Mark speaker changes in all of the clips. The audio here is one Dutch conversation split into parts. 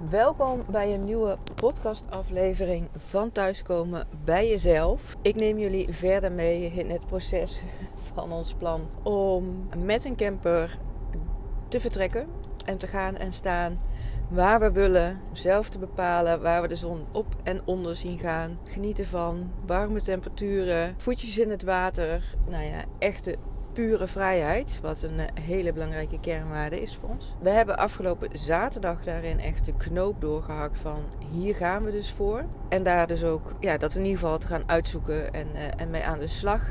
Speaker 1: Welkom bij een nieuwe podcastaflevering van Thuiskomen bij Jezelf. Ik neem jullie verder mee in het proces van ons plan om met een camper te vertrekken en te gaan en staan waar we willen, zelf te bepalen waar we de zon op en onder zien gaan. Genieten van warme temperaturen, voetjes in het water. Nou ja, echte pure vrijheid, wat een eh, hele belangrijke kernwaarde is voor ons. We hebben afgelopen zaterdag daarin echt de knoop doorgehakt van hier gaan we dus voor. En daar dus ook ja, dat in ieder geval te gaan uitzoeken en, uh, en mee aan de slag.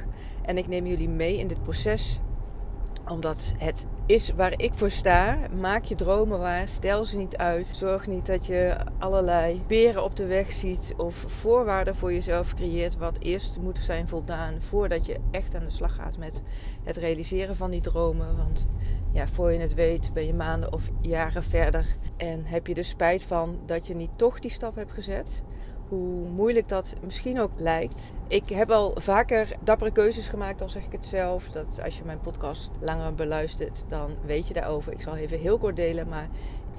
Speaker 1: En ik neem jullie mee in dit proces omdat het is waar ik voor sta. Maak je dromen waar. Stel ze niet uit. Zorg niet dat je allerlei beren op de weg ziet. Of voorwaarden voor jezelf creëert. Wat eerst moet zijn voldaan. Voordat je echt aan de slag gaat met het realiseren van die dromen. Want ja, voor je het weet ben je maanden of jaren verder. En heb je er spijt van dat je niet toch die stap hebt gezet hoe moeilijk dat misschien ook lijkt. Ik heb al vaker dappere keuzes gemaakt, al zeg ik het zelf. Dat als je mijn podcast langer beluistert, dan weet je daarover. Ik zal even heel kort delen, maar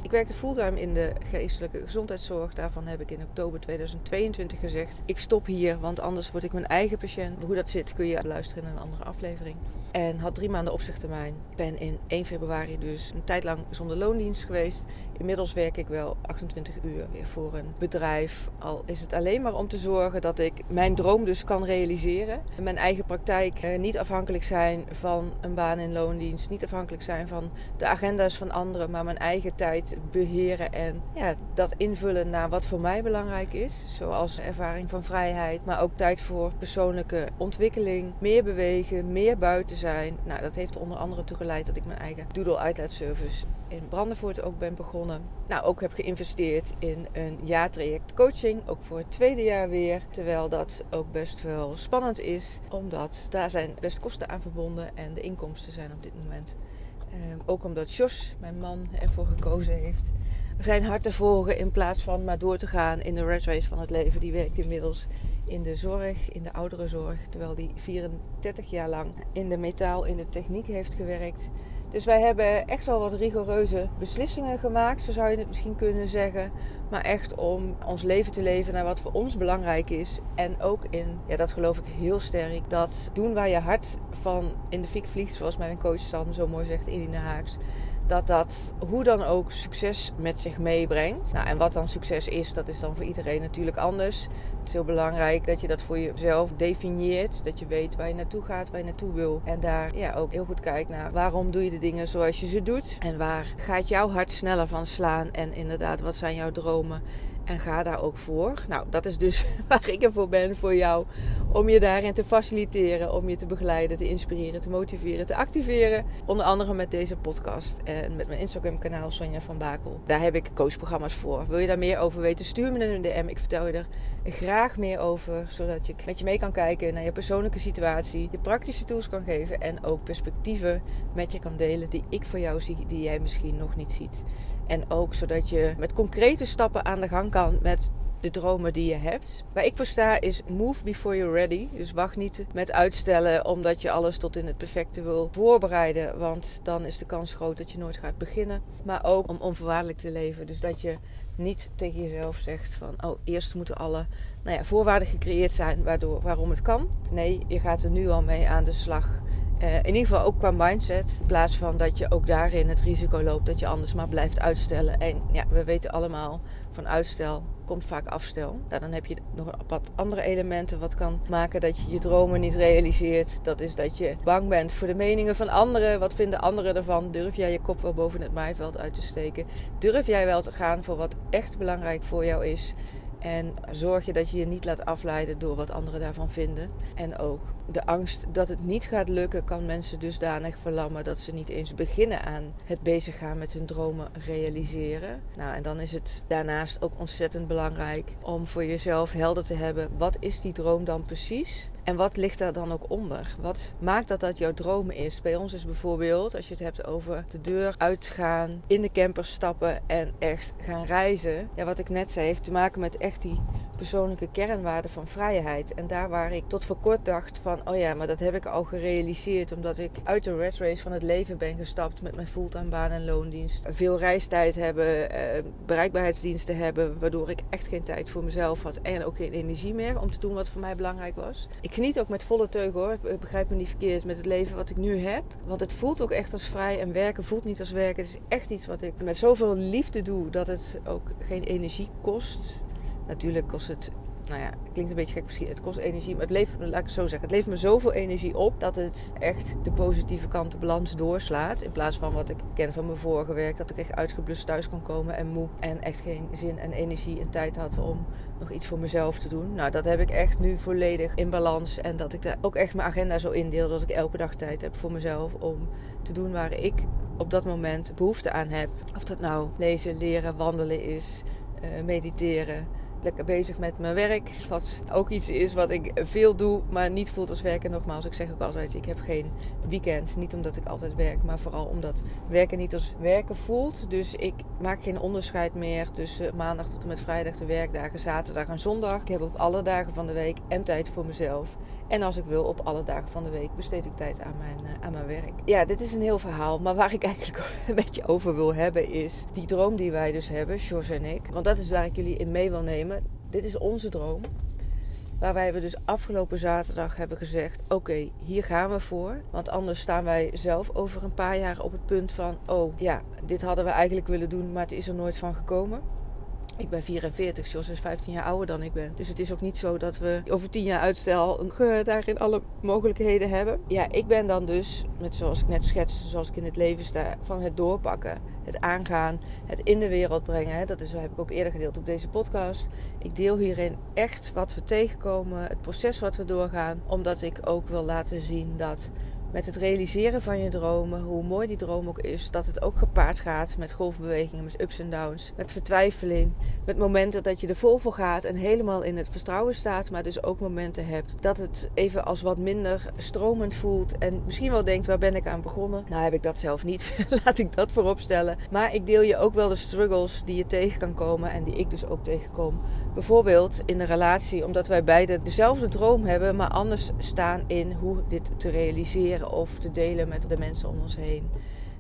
Speaker 1: ik werkte fulltime in de geestelijke gezondheidszorg. Daarvan heb ik in oktober 2022 gezegd: ik stop hier, want anders word ik mijn eigen patiënt. Hoe dat zit kun je luisteren in een andere aflevering. En had drie maanden opzichttermijn. Ben in 1 februari dus een tijd lang zonder loondienst geweest. Inmiddels werk ik wel 28 uur weer voor een bedrijf. Al is het alleen maar om te zorgen dat ik mijn droom dus kan realiseren. Mijn eigen praktijk eh, niet afhankelijk zijn van een baan in loondienst. Niet afhankelijk zijn van de agenda's van anderen. Maar mijn eigen tijd beheren en ja, dat invullen naar wat voor mij belangrijk is. Zoals ervaring van vrijheid. Maar ook tijd voor persoonlijke ontwikkeling. Meer bewegen, meer buiten zijn. Nou, dat heeft onder andere toe geleid dat ik mijn eigen doodle uitlaatservice in Brandenvoort ook ben begonnen. Nou, ook heb geïnvesteerd in een jaartraject coaching, ook voor het tweede jaar weer. Terwijl dat ook best wel spannend is, omdat daar zijn best kosten aan verbonden en de inkomsten zijn op dit moment. Ehm, ook omdat Jos, mijn man, ervoor gekozen heeft zijn hart te volgen in plaats van maar door te gaan in de red race van het leven. Die werkt inmiddels in de zorg, in de ouderenzorg, terwijl die 34 jaar lang in de metaal, in de techniek heeft gewerkt. Dus wij hebben echt wel wat rigoureuze beslissingen gemaakt, zo zou je het misschien kunnen zeggen. Maar echt om ons leven te leven naar wat voor ons belangrijk is. En ook in, ja, dat geloof ik heel sterk, dat doen waar je hart van in de fik vliegt, zoals mijn coach dan zo mooi zegt, Irina Haaks dat dat hoe dan ook succes met zich meebrengt. Nou, en wat dan succes is, dat is dan voor iedereen natuurlijk anders. Het is heel belangrijk dat je dat voor jezelf definieert. Dat je weet waar je naartoe gaat, waar je naartoe wil. En daar ja, ook heel goed kijkt naar waarom doe je de dingen zoals je ze doet. En waar gaat jouw hart sneller van slaan. En inderdaad, wat zijn jouw dromen. En ga daar ook voor. Nou, dat is dus waar ik ervoor ben voor jou. Om je daarin te faciliteren, om je te begeleiden, te inspireren, te motiveren, te activeren. Onder andere met deze podcast en met mijn Instagram kanaal Sonja van Bakel. Daar heb ik coachprogramma's voor. Wil je daar meer over weten? Stuur me een DM. Ik vertel je er graag meer over. Zodat je met je mee kan kijken naar je persoonlijke situatie. Je praktische tools kan geven. En ook perspectieven met je kan delen die ik voor jou zie, die jij misschien nog niet ziet. En ook zodat je met concrete stappen aan de gang kan met de dromen die je hebt. Waar ik voor sta is move before you're ready. Dus wacht niet met uitstellen omdat je alles tot in het perfecte wil voorbereiden. Want dan is de kans groot dat je nooit gaat beginnen. Maar ook om onvoorwaardelijk te leven. Dus dat je niet tegen jezelf zegt van oh eerst moeten alle nou ja, voorwaarden gecreëerd zijn waardoor, waarom het kan. Nee, je gaat er nu al mee aan de slag. Uh, in ieder geval ook qua mindset. In plaats van dat je ook daarin het risico loopt dat je anders maar blijft uitstellen. En ja, we weten allemaal van uitstel komt vaak afstel. Nou, dan heb je nog wat andere elementen wat kan maken dat je je dromen niet realiseert. Dat is dat je bang bent voor de meningen van anderen. Wat vinden anderen ervan? Durf jij je kop wel boven het maaiveld uit te steken? Durf jij wel te gaan voor wat echt belangrijk voor jou is? En zorg je dat je je niet laat afleiden door wat anderen daarvan vinden. En ook de angst dat het niet gaat lukken kan mensen dusdanig verlammen dat ze niet eens beginnen aan het bezig gaan met hun dromen realiseren. Nou, en dan is het daarnaast ook ontzettend belangrijk om voor jezelf helder te hebben: wat is die droom dan precies? En wat ligt daar dan ook onder? Wat maakt dat dat jouw droom is? Bij ons is bijvoorbeeld, als je het hebt over de deur uitgaan, in de camper stappen en echt gaan reizen. Ja, wat ik net zei, heeft te maken met echt die persoonlijke kernwaarde van vrijheid. En daar waar ik tot voor kort dacht van, oh ja, maar dat heb ik al gerealiseerd omdat ik uit de red race van het leven ben gestapt met mijn fulltime baan en loondienst. Veel reistijd hebben, eh, bereikbaarheidsdiensten hebben, waardoor ik echt geen tijd voor mezelf had en ook geen energie meer om te doen wat voor mij belangrijk was. Ik geniet ook met volle teugen hoor, ik begrijp me niet verkeerd met het leven wat ik nu heb. Want het voelt ook echt als vrij en werken voelt niet als werken. Het is echt iets wat ik met zoveel liefde doe dat het ook geen energie kost. Natuurlijk kost het nou ja, klinkt een beetje gek misschien. Het kost energie, maar het levert, laat ik zo zeggen, het levert me zoveel energie op dat het echt de positieve kant, de balans doorslaat. In plaats van wat ik ken van mijn vorige werk, dat ik echt uitgeblust thuis kon komen en moe en echt geen zin en energie en tijd had om nog iets voor mezelf te doen. Nou, dat heb ik echt nu volledig in balans en dat ik daar ook echt mijn agenda zo indeel dat ik elke dag tijd heb voor mezelf om te doen waar ik op dat moment behoefte aan heb. Of dat nou lezen, leren, wandelen is, uh, mediteren lekker bezig met mijn werk. Wat ook iets is wat ik veel doe, maar niet voelt als werken. Nogmaals, ik zeg ook altijd, ik heb geen weekend. Niet omdat ik altijd werk, maar vooral omdat werken niet als werken voelt. Dus ik maak geen onderscheid meer tussen maandag tot en met vrijdag de werkdagen, zaterdag en zondag. Ik heb op alle dagen van de week en tijd voor mezelf. En als ik wil, op alle dagen van de week besteed ik tijd aan mijn, uh, aan mijn werk. Ja, dit is een heel verhaal. Maar waar ik eigenlijk een beetje over wil hebben is die droom die wij dus hebben, George en ik. Want dat is waar ik jullie in mee wil nemen. Dit is onze droom. Waarbij we dus afgelopen zaterdag hebben gezegd: Oké, hier gaan we voor. Want anders staan wij zelf over een paar jaar op het punt van: Oh ja, dit hadden we eigenlijk willen doen, maar het is er nooit van gekomen. Ik ben 44, Jos is 15 jaar ouder dan ik ben. Dus het is ook niet zo dat we over 10 jaar uitstel daarin alle mogelijkheden hebben. Ja, ik ben dan dus, met zoals ik net schetste, zoals ik in het leven sta, van het doorpakken. Het aangaan, het in de wereld brengen. Dat is, heb ik ook eerder gedeeld op deze podcast. Ik deel hierin echt wat we tegenkomen, het proces wat we doorgaan. Omdat ik ook wil laten zien dat met het realiseren van je dromen, hoe mooi die droom ook is, dat het ook gepaard gaat met golfbewegingen, met ups en downs, met vertwijfeling, met momenten dat je er vol voor gaat en helemaal in het vertrouwen staat, maar dus ook momenten hebt dat het even als wat minder stromend voelt en misschien wel denkt, waar ben ik aan begonnen? Nou heb ik dat zelf niet, laat ik dat voorop stellen. Maar ik deel je ook wel de struggles die je tegen kan komen en die ik dus ook tegenkom Bijvoorbeeld in een relatie, omdat wij beide dezelfde droom hebben, maar anders staan in hoe dit te realiseren of te delen met de mensen om ons heen.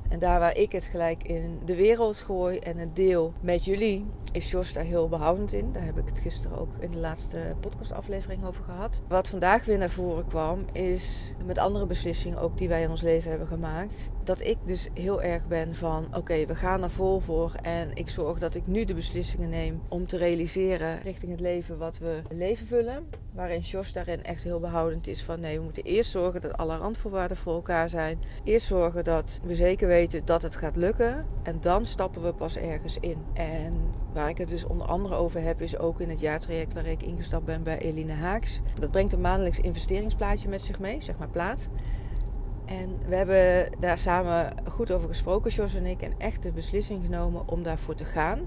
Speaker 1: En daar waar ik het gelijk in de wereld gooi en het deel met jullie, is Jos daar heel behoudend in. Daar heb ik het gisteren ook in de laatste podcastaflevering over gehad. Wat vandaag weer naar voren kwam, is met andere beslissingen ook die wij in ons leven hebben gemaakt. Dat ik dus heel erg ben van oké, we gaan er vol voor. En ik zorg dat ik nu de beslissingen neem om te realiseren richting het leven wat we leven vullen. Waarin Jos daarin echt heel behoudend is van nee, we moeten eerst zorgen dat alle randvoorwaarden voor elkaar zijn. Eerst zorgen dat we zeker weten dat het gaat lukken. En dan stappen we pas ergens in. En waar ik het dus onder andere over heb, is ook in het jaartraject waar ik ingestapt ben bij Eline Haaks. Dat brengt een maandelijks investeringsplaatje met zich mee, zeg maar plaat. En we hebben daar samen goed over gesproken, Jos en ik, en echt de beslissing genomen om daarvoor te gaan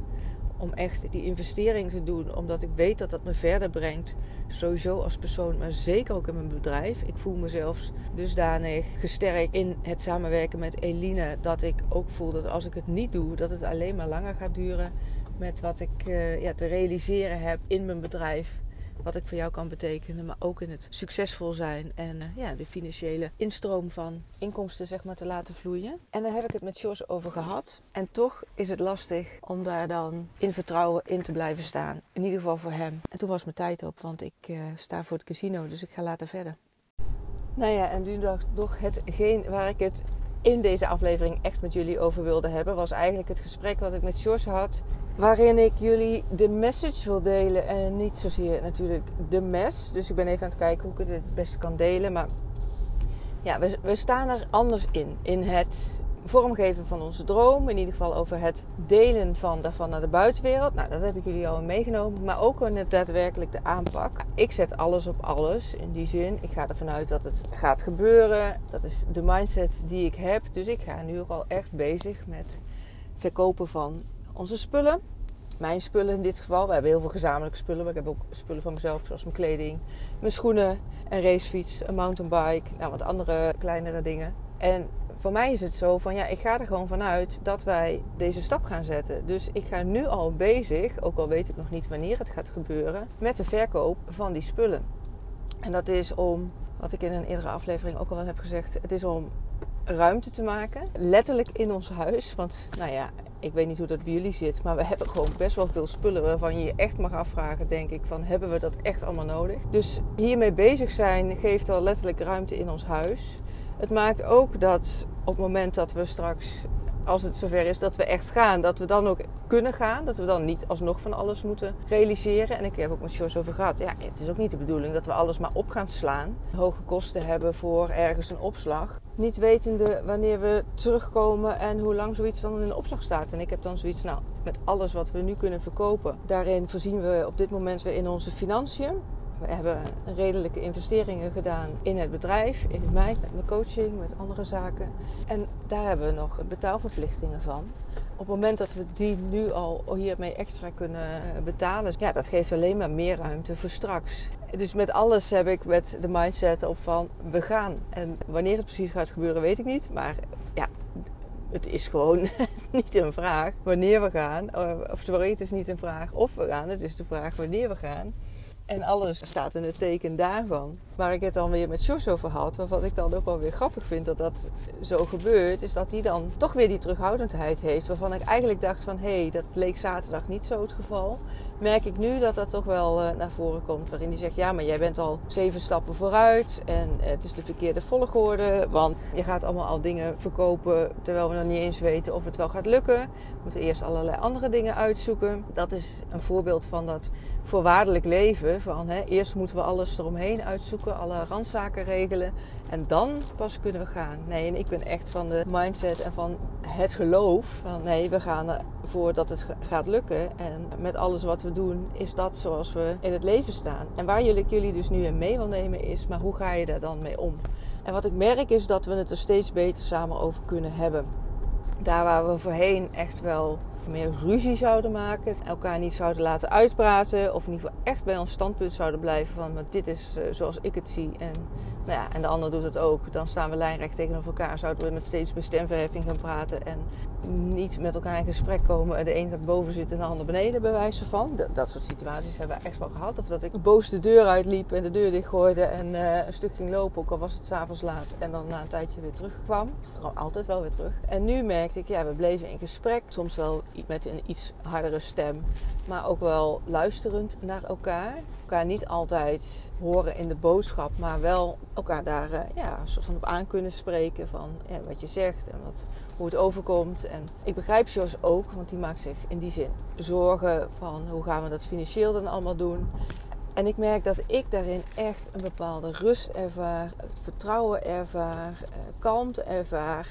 Speaker 1: om echt die investering te doen. Omdat ik weet dat dat me verder brengt. Sowieso als persoon, maar zeker ook in mijn bedrijf. Ik voel mezelf dusdanig gesterkt in het samenwerken met Eline. Dat ik ook voel dat als ik het niet doe, dat het alleen maar langer gaat duren. Met wat ik uh, ja, te realiseren heb in mijn bedrijf wat ik voor jou kan betekenen, maar ook in het succesvol zijn en uh, ja, de financiële instroom van inkomsten zeg maar te laten vloeien. En daar heb ik het met Jos over gehad. En toch is het lastig om daar dan in vertrouwen in te blijven staan. In ieder geval voor hem. En toen was mijn tijd op, want ik uh, sta voor het casino, dus ik ga later verder. Nou ja, en nu nog hetgeen waar ik het in deze aflevering echt met jullie over wilde hebben, was eigenlijk het gesprek wat ik met George had. Waarin ik jullie de message wil delen en niet zozeer natuurlijk de mes. Dus ik ben even aan het kijken hoe ik het het beste kan delen. Maar ja, we, we staan er anders in. In het vormgeven van onze droom. In ieder geval over het delen van daarvan naar de buitenwereld. Nou, dat heb ik jullie al meegenomen. Maar ook in het daadwerkelijk de aanpak. Ik zet alles op alles. In die zin, ik ga ervan uit dat het gaat gebeuren. Dat is de mindset die ik heb. Dus ik ga nu ook al echt bezig met verkopen van onze spullen. Mijn spullen in dit geval. We hebben heel veel gezamenlijke spullen. Maar ik heb ook spullen van mezelf, zoals mijn kleding, mijn schoenen, een racefiets, een mountainbike. Nou, wat andere kleinere dingen. En voor mij is het zo van ja, ik ga er gewoon vanuit dat wij deze stap gaan zetten. Dus ik ga nu al bezig, ook al weet ik nog niet wanneer het gaat gebeuren, met de verkoop van die spullen. En dat is om, wat ik in een eerdere aflevering ook al heb gezegd, het is om ruimte te maken. Letterlijk in ons huis. Want nou ja, ik weet niet hoe dat bij jullie zit, maar we hebben gewoon best wel veel spullen waarvan je je echt mag afvragen, denk ik, van hebben we dat echt allemaal nodig? Dus hiermee bezig zijn geeft al letterlijk ruimte in ons huis. Het maakt ook dat op het moment dat we straks, als het zover is dat we echt gaan, dat we dan ook kunnen gaan. Dat we dan niet alsnog van alles moeten realiseren. En ik heb ook met Jos over gehad. Ja, het is ook niet de bedoeling dat we alles maar op gaan slaan. Hoge kosten hebben voor ergens een opslag. Niet wetende wanneer we terugkomen en hoe lang zoiets dan in de opslag staat. En ik heb dan zoiets, nou, met alles wat we nu kunnen verkopen. Daarin voorzien we op dit moment weer in onze financiën. We hebben redelijke investeringen gedaan in het bedrijf, in mij, met mijn coaching, met andere zaken. En daar hebben we nog betaalverplichtingen van. Op het moment dat we die nu al hiermee extra kunnen betalen, ja, dat geeft alleen maar meer ruimte voor straks. Dus met alles heb ik met de mindset op van we gaan. En wanneer het precies gaat gebeuren, weet ik niet. Maar ja, het is gewoon niet een vraag wanneer we gaan. Of sorry, het is niet een vraag of we gaan. Het is de vraag wanneer we gaan. En alles staat in het teken daarvan. Waar ik het dan weer met Jos over had, waarvan ik dan ook wel weer grappig vind dat dat zo gebeurt, is dat die dan toch weer die terughoudendheid heeft. Waarvan ik eigenlijk dacht van hé, hey, dat bleek zaterdag niet zo het geval merk ik nu dat dat toch wel uh, naar voren komt. Waarin hij zegt, ja, maar jij bent al zeven stappen vooruit. En het is de verkeerde volgorde. Want je gaat allemaal al dingen verkopen terwijl we nog niet eens weten of het wel gaat lukken. We moeten eerst allerlei andere dingen uitzoeken. Dat is een voorbeeld van dat voorwaardelijk leven. Van, hè, eerst moeten we alles eromheen uitzoeken, alle randzaken regelen. En dan pas kunnen we gaan. Nee, en ik ben echt van de mindset en van het geloof. Van nee, we gaan ervoor dat het gaat lukken. En met alles wat we doen, is dat zoals we in het leven staan. En waar jullie, jullie dus nu in mee wil nemen is, maar hoe ga je daar dan mee om? En wat ik merk is dat we het er steeds beter samen over kunnen hebben. Daar waar we voorheen echt wel meer ruzie zouden maken, elkaar niet zouden laten uitpraten, of in ieder geval echt bij ons standpunt zouden blijven van, maar dit is uh, zoals ik het zie en nou ja, en de ander doet het ook. Dan staan we lijnrecht tegenover elkaar. Zouden we met steeds meer stemverheffing gaan praten en niet met elkaar in gesprek komen. De een gaat boven zitten en de ander beneden, bij wijze van. Dat, dat soort situaties hebben we echt wel gehad. Of dat ik boos de deur uitliep en de deur dichtgooide en uh, een stuk ging lopen, ook al was het s'avonds laat. En dan na een tijdje weer terugkwam. Altijd wel weer terug. En nu merkte ik, ja, we bleven in gesprek. Soms wel met een iets hardere stem, maar ook wel luisterend naar elkaar. Elkaar niet altijd horen in de boodschap, maar wel elkaar daar uh, ja, soort van op aan kunnen spreken van wat je zegt en wat, hoe het overkomt. En ik begrijp Jos ook, want die maakt zich in die zin zorgen van hoe gaan we dat financieel dan allemaal doen. En ik merk dat ik daarin echt een bepaalde rust ervaar, vertrouwen ervaar, eh, kalmte ervaar.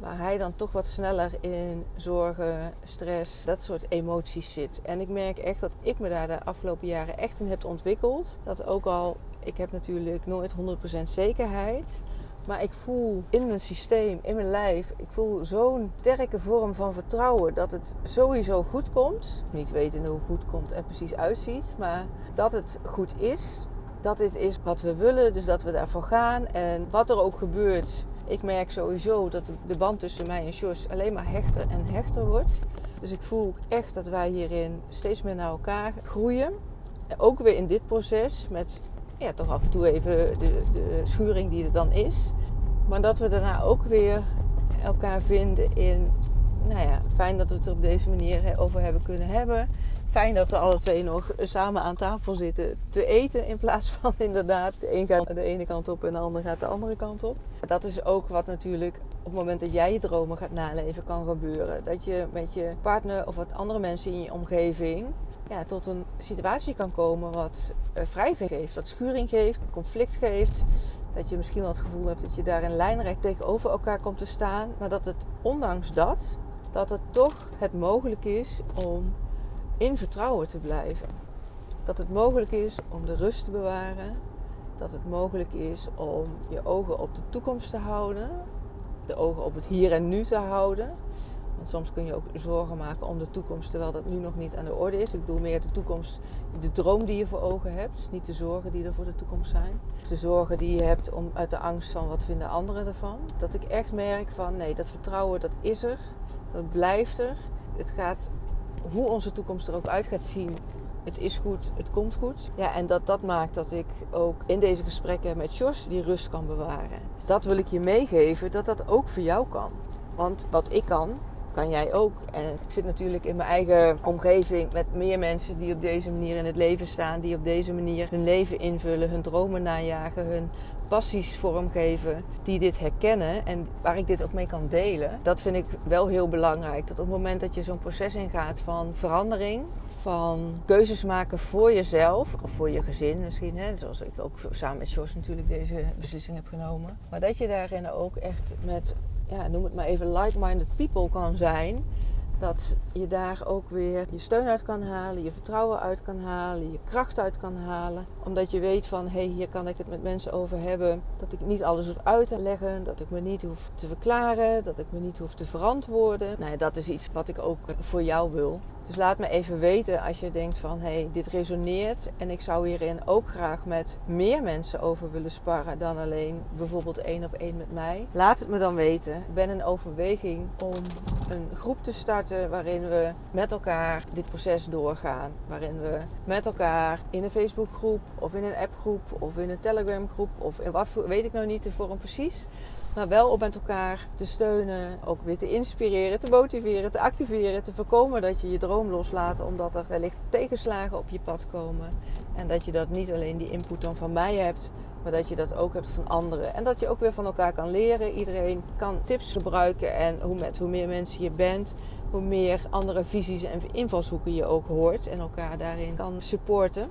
Speaker 1: Waar hij dan toch wat sneller in zorgen, stress, dat soort emoties zit. En ik merk echt dat ik me daar de afgelopen jaren echt in heb ontwikkeld. Dat ook al, ik heb natuurlijk nooit 100% zekerheid. Maar ik voel in mijn systeem, in mijn lijf, ik voel zo'n sterke vorm van vertrouwen dat het sowieso goed komt. Niet weten hoe goed komt en precies uitziet, maar dat het goed is. Dat dit is wat we willen, dus dat we daarvoor gaan. En wat er ook gebeurt, ik merk sowieso dat de band tussen mij en Jos alleen maar hechter en hechter wordt. Dus ik voel echt dat wij hierin steeds meer naar elkaar groeien. Ook weer in dit proces met ja, toch af en toe even de, de schuring die er dan is. Maar dat we daarna ook weer elkaar vinden in, nou ja, fijn dat we het er op deze manier over hebben kunnen hebben. Fijn dat we alle twee nog samen aan tafel zitten te eten. In plaats van inderdaad, de een gaat de ene kant op en de ander gaat de andere kant op. Dat is ook wat natuurlijk op het moment dat jij je dromen gaat naleven kan gebeuren. Dat je met je partner of wat andere mensen in je omgeving ja, tot een situatie kan komen wat uh, wrijving geeft, wat schuring geeft, conflict geeft. Dat je misschien wel het gevoel hebt dat je daar in lijnrecht tegenover elkaar komt te staan. Maar dat het ondanks dat, dat het toch het mogelijk is om in vertrouwen te blijven. Dat het mogelijk is om de rust te bewaren. Dat het mogelijk is om je ogen op de toekomst te houden. De ogen op het hier en nu te houden. Want soms kun je ook zorgen maken om de toekomst, terwijl dat nu nog niet aan de orde is. Ik bedoel meer de toekomst, de droom die je voor ogen hebt. Dus niet de zorgen die er voor de toekomst zijn. De zorgen die je hebt om, uit de angst van wat vinden anderen ervan. Dat ik echt merk van nee, dat vertrouwen dat is er. Dat blijft er. Het gaat hoe onze toekomst er ook uit gaat zien. Het is goed, het komt goed. Ja, en dat, dat maakt dat ik ook in deze gesprekken met Jos die rust kan bewaren. Dat wil ik je meegeven, dat dat ook voor jou kan. Want wat ik kan, kan jij ook. En ik zit natuurlijk in mijn eigen omgeving met meer mensen die op deze manier in het leven staan. Die op deze manier hun leven invullen, hun dromen najagen, hun passies vormgeven. Die dit herkennen en waar ik dit ook mee kan delen. Dat vind ik wel heel belangrijk. Dat op het moment dat je zo'n proces ingaat van verandering, van keuzes maken voor jezelf of voor je gezin misschien. Hè? Zoals ik ook samen met Jos natuurlijk deze beslissing heb genomen. Maar dat je daarin ook echt met ja, noem het maar even, like-minded people kan zijn. Dat je daar ook weer je steun uit kan halen, je vertrouwen uit kan halen, je kracht uit kan halen. Omdat je weet van, hé, hey, hier kan ik het met mensen over hebben. Dat ik niet alles hoef uit te leggen, dat ik me niet hoef te verklaren, dat ik me niet hoef te verantwoorden. Nou dat is iets wat ik ook voor jou wil. Dus laat me even weten als je denkt van, hé, hey, dit resoneert. En ik zou hierin ook graag met meer mensen over willen sparren dan alleen bijvoorbeeld één op één met mij. Laat het me dan weten. Ik ben in overweging om een groep te starten waarin we met elkaar dit proces doorgaan. Waarin we met elkaar in een Facebookgroep of in een appgroep of in een Telegramgroep of in wat voor, weet ik nou niet de vorm precies. Maar wel om met elkaar te steunen, ook weer te inspireren, te motiveren, te activeren, te voorkomen dat je je droom loslaat omdat er wellicht tegenslagen op je pad komen. En dat je dat niet alleen die input dan van mij hebt, maar dat je dat ook hebt van anderen. En dat je ook weer van elkaar kan leren. Iedereen kan tips gebruiken en hoe, met, hoe meer mensen je bent, hoe meer andere visies en invalshoeken je ook hoort en elkaar daarin kan supporten.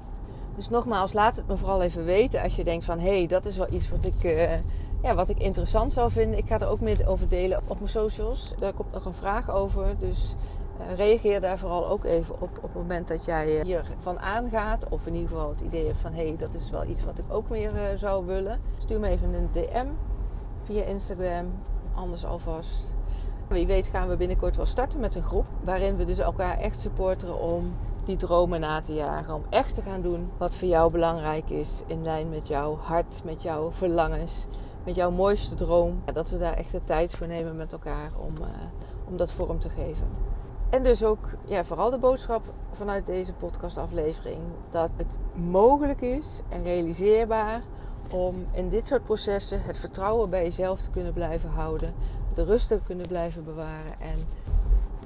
Speaker 1: Dus nogmaals, laat het me vooral even weten als je denkt van hé, hey, dat is wel iets wat ik, uh, ja, wat ik interessant zou vinden. Ik ga er ook meer over delen op mijn socials. Daar komt nog een vraag over. Dus uh, reageer daar vooral ook even op op het moment dat jij hiervan aangaat. Of in ieder geval het idee hebt van hé, hey, dat is wel iets wat ik ook meer uh, zou willen. Stuur me even een DM via Instagram. Anders alvast wie weet gaan we binnenkort wel starten met een groep waarin we dus elkaar echt supporteren om die dromen na te jagen. Om echt te gaan doen wat voor jou belangrijk is in lijn met jouw hart, met jouw verlangens, met jouw mooiste droom. Dat we daar echt de tijd voor nemen met elkaar om, uh, om dat vorm te geven. En dus ook ja, vooral de boodschap vanuit deze podcastaflevering dat het mogelijk is en realiseerbaar om in dit soort processen het vertrouwen bij jezelf te kunnen blijven houden de rust te kunnen blijven bewaren en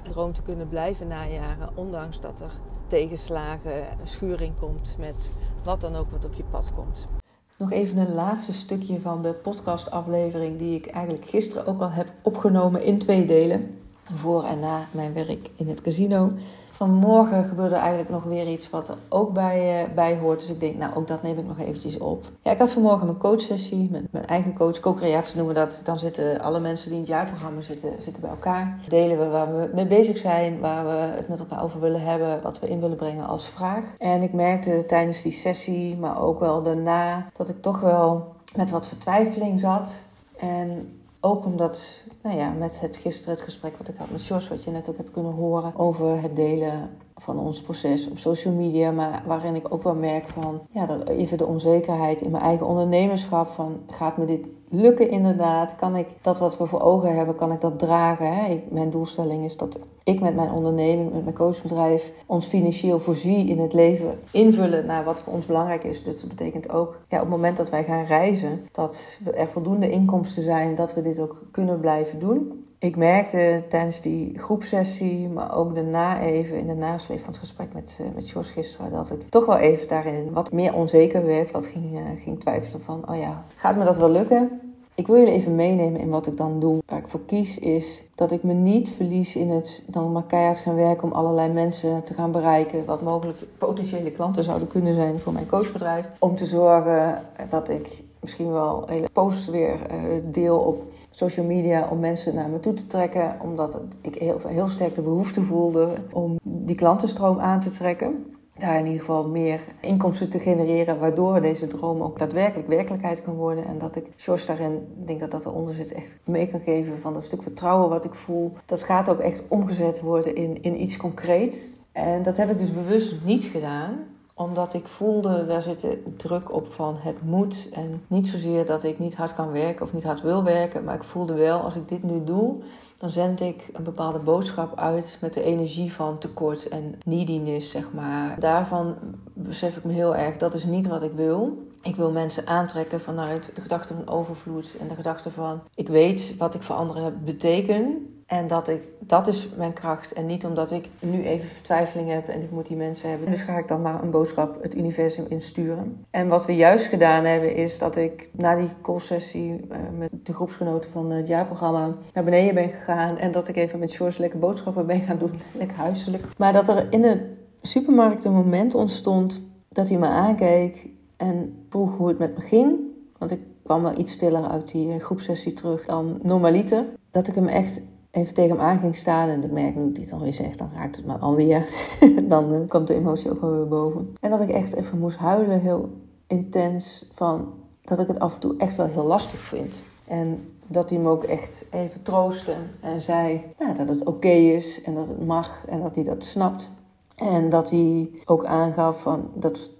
Speaker 1: de droom te kunnen blijven najagen, ondanks dat er tegenslagen, schuring komt met wat dan ook wat op je pad komt. Nog even een laatste stukje van de podcastaflevering die ik eigenlijk gisteren ook al heb opgenomen in twee delen. Voor en na mijn werk in het casino. Vanmorgen gebeurde eigenlijk nog weer iets wat er ook bij, uh, bij hoort. Dus ik denk, nou, ook dat neem ik nog eventjes op. Ja, ik had vanmorgen mijn coachsessie met mijn eigen coach. Co-creatie noemen we dat. Dan zitten alle mensen die in het jaarprogramma zitten, zitten bij elkaar. Delen we waar we mee bezig zijn, waar we het met elkaar over willen hebben, wat we in willen brengen als vraag. En ik merkte tijdens die sessie, maar ook wel daarna, dat ik toch wel met wat vertwijfeling zat. En ook omdat nou ja, met het gisteren het gesprek wat ik had met Jos, wat je net ook hebt kunnen horen over het delen van ons proces op social media, maar waarin ik ook wel merk van, ja, dat even de onzekerheid in mijn eigen ondernemerschap van, gaat me dit lukken inderdaad? Kan ik dat wat we voor ogen hebben, kan ik dat dragen? Hè? Mijn doelstelling is dat ik met mijn onderneming, met mijn coachbedrijf, ons financieel voorzie in het leven invullen naar wat voor ons belangrijk is. Dus dat betekent ook, ja, op het moment dat wij gaan reizen, dat er voldoende inkomsten zijn, dat we dit ook kunnen blijven doen. Ik merkte tijdens die groepsessie, maar ook daarna even in de nasleep van het gesprek met, uh, met George gisteren, dat ik toch wel even daarin wat meer onzeker werd. Wat ging, uh, ging twijfelen van, oh ja, gaat me dat wel lukken? Ik wil jullie even meenemen in wat ik dan doe. Waar ik voor kies is dat ik me niet verlies in het dan maar keihard gaan werken om allerlei mensen te gaan bereiken. Wat mogelijk potentiële klanten zouden kunnen zijn voor mijn coachbedrijf. Om te zorgen dat ik misschien wel hele posts weer uh, deel op social media om mensen naar me toe te trekken. Omdat ik heel, heel sterk de behoefte voelde om die klantenstroom aan te trekken. daar in ieder geval meer inkomsten te genereren, waardoor deze droom ook daadwerkelijk werkelijkheid kan worden. En dat ik George daarin, denk dat dat eronder zit, echt mee kan geven van dat stuk vertrouwen wat ik voel. Dat gaat ook echt omgezet worden in, in iets concreets. En dat heb ik dus bewust niet gedaan omdat ik voelde, daar zit druk op van het moet. En niet zozeer dat ik niet hard kan werken of niet hard wil werken. Maar ik voelde wel, als ik dit nu doe, dan zend ik een bepaalde boodschap uit met de energie van tekort en neediness, zeg maar. Daarvan besef ik me heel erg, dat is niet wat ik wil. Ik wil mensen aantrekken vanuit de gedachte van overvloed en de gedachte van ik weet wat ik voor anderen beteken. En dat, ik, dat is mijn kracht. En niet omdat ik nu even vertwijfeling heb en ik moet die mensen hebben. Dus ga ik dan maar een boodschap het universum insturen. En wat we juist gedaan hebben, is dat ik na die call-sessie uh, met de groepsgenoten van het jaarprogramma naar beneden ben gegaan. En dat ik even met George lekker boodschappen ben gaan doen. Lekker huiselijk. Maar dat er in de supermarkt een moment ontstond dat hij me aankeek en vroeg hoe het met me ging. Want ik kwam wel iets stiller uit die groepsessie terug dan normaliter. Dat ik hem echt even tegen hem aan ging staan. En ik merk nu ik dit alweer zeg, dan raakt het me alweer. dan uh, komt de emotie ook wel weer boven. En dat ik echt even moest huilen, heel intens. Van dat ik het af en toe echt wel heel lastig vind. En dat hij me ook echt even troostte en zei nou, dat het oké is en dat het mag en dat hij dat snapt. En dat hij ook aangaf van dat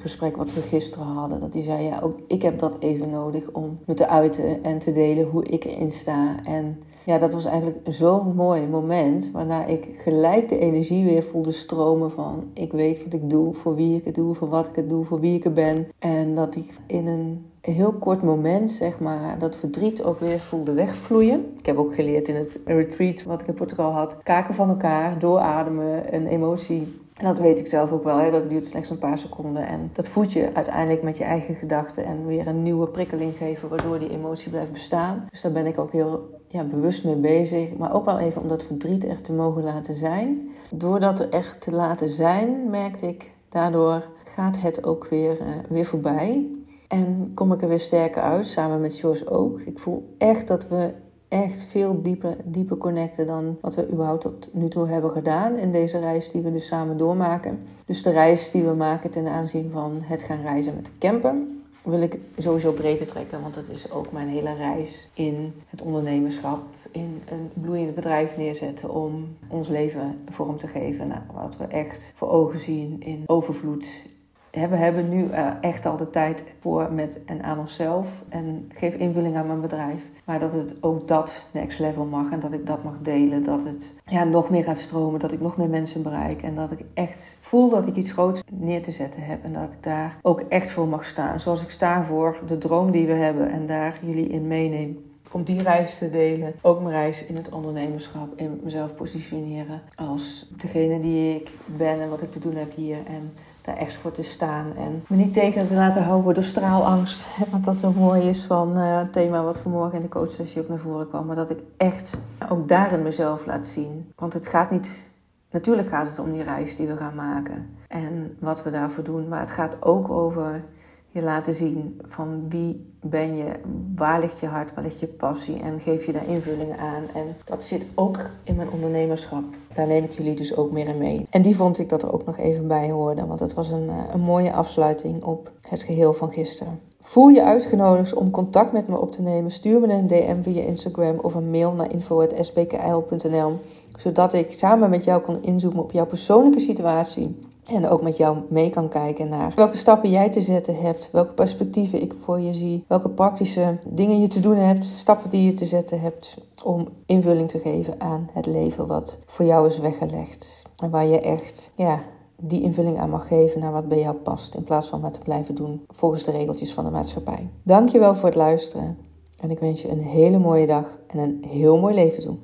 Speaker 1: gesprek wat we gisteren hadden. Dat hij zei, ja, ook ik heb dat even nodig om me te uiten en te delen hoe ik erin sta. En ja, dat was eigenlijk zo'n mooi moment. Waarna ik gelijk de energie weer voelde stromen van... ik weet wat ik doe, voor wie ik het doe, voor wat ik het doe, voor wie ik er ben. En dat ik in een heel kort moment, zeg maar, dat verdriet ook weer voelde wegvloeien. Ik heb ook geleerd in het retreat wat ik in Portugal had. Kaken van elkaar, doorademen, een emotie en dat weet ik zelf ook wel, hè? dat duurt slechts een paar seconden. En dat voed je uiteindelijk met je eigen gedachten en weer een nieuwe prikkeling geven, waardoor die emotie blijft bestaan. Dus daar ben ik ook heel ja, bewust mee bezig. Maar ook wel even om dat verdriet echt te mogen laten zijn. Door dat er echt te laten zijn, merkte ik, daardoor gaat het ook weer, uh, weer voorbij. En kom ik er weer sterker uit, samen met George ook. Ik voel echt dat we echt veel dieper, dieper connecten dan wat we überhaupt tot nu toe hebben gedaan in deze reis die we dus samen doormaken. Dus de reis die we maken ten aanzien van het gaan reizen met de camper wil ik sowieso breder trekken, want het is ook mijn hele reis in het ondernemerschap, in een bloeiend bedrijf neerzetten om ons leven vorm te geven. Nou, wat we echt voor ogen zien in overvloed, we hebben nu uh, echt al de tijd voor met en aan onszelf. En geef invulling aan mijn bedrijf. Maar dat het ook dat next level mag. En dat ik dat mag delen. Dat het ja, nog meer gaat stromen. Dat ik nog meer mensen bereik. En dat ik echt voel dat ik iets groots neer te zetten heb. En dat ik daar ook echt voor mag staan. Zoals ik sta voor de droom die we hebben. En daar jullie in meeneem om die reis te delen. Ook mijn reis in het ondernemerschap, in mezelf positioneren als degene die ik ben en wat ik te doen heb hier. En daar echt voor te staan. En me niet tegen te laten houden door straalangst. Want dat zo mooi is van uh, het thema wat vanmorgen in de coachsessie ook naar voren kwam. Maar dat ik echt ook daarin mezelf laat zien. Want het gaat niet... Natuurlijk gaat het om die reis die we gaan maken. En wat we daarvoor doen. Maar het gaat ook over je laten zien van wie ben je, waar ligt je hart, waar ligt je passie en geef je daar invullingen aan. En dat zit ook in mijn ondernemerschap. Daar neem ik jullie dus ook meer in mee. En die vond ik dat er ook nog even bij hoorde, want het was een, eh, een mooie afsluiting op het geheel van gisteren. Voel je uitgenodigd om contact met me op te nemen? Stuur me een DM via Instagram of een mail naar info.sbkl.nl, zodat ik samen met jou kan inzoomen op jouw persoonlijke situatie en ook met jou mee kan kijken naar welke stappen jij te zetten hebt, welke perspectieven ik voor je zie, welke praktische dingen je te doen hebt, stappen die je te zetten hebt om invulling te geven aan het leven wat voor jou is weggelegd. En waar je echt ja, die invulling aan mag geven naar wat bij jou past, in plaats van maar te blijven doen volgens de regeltjes van de maatschappij. Dankjewel voor het luisteren en ik wens je een hele mooie dag en een heel mooi leven toe.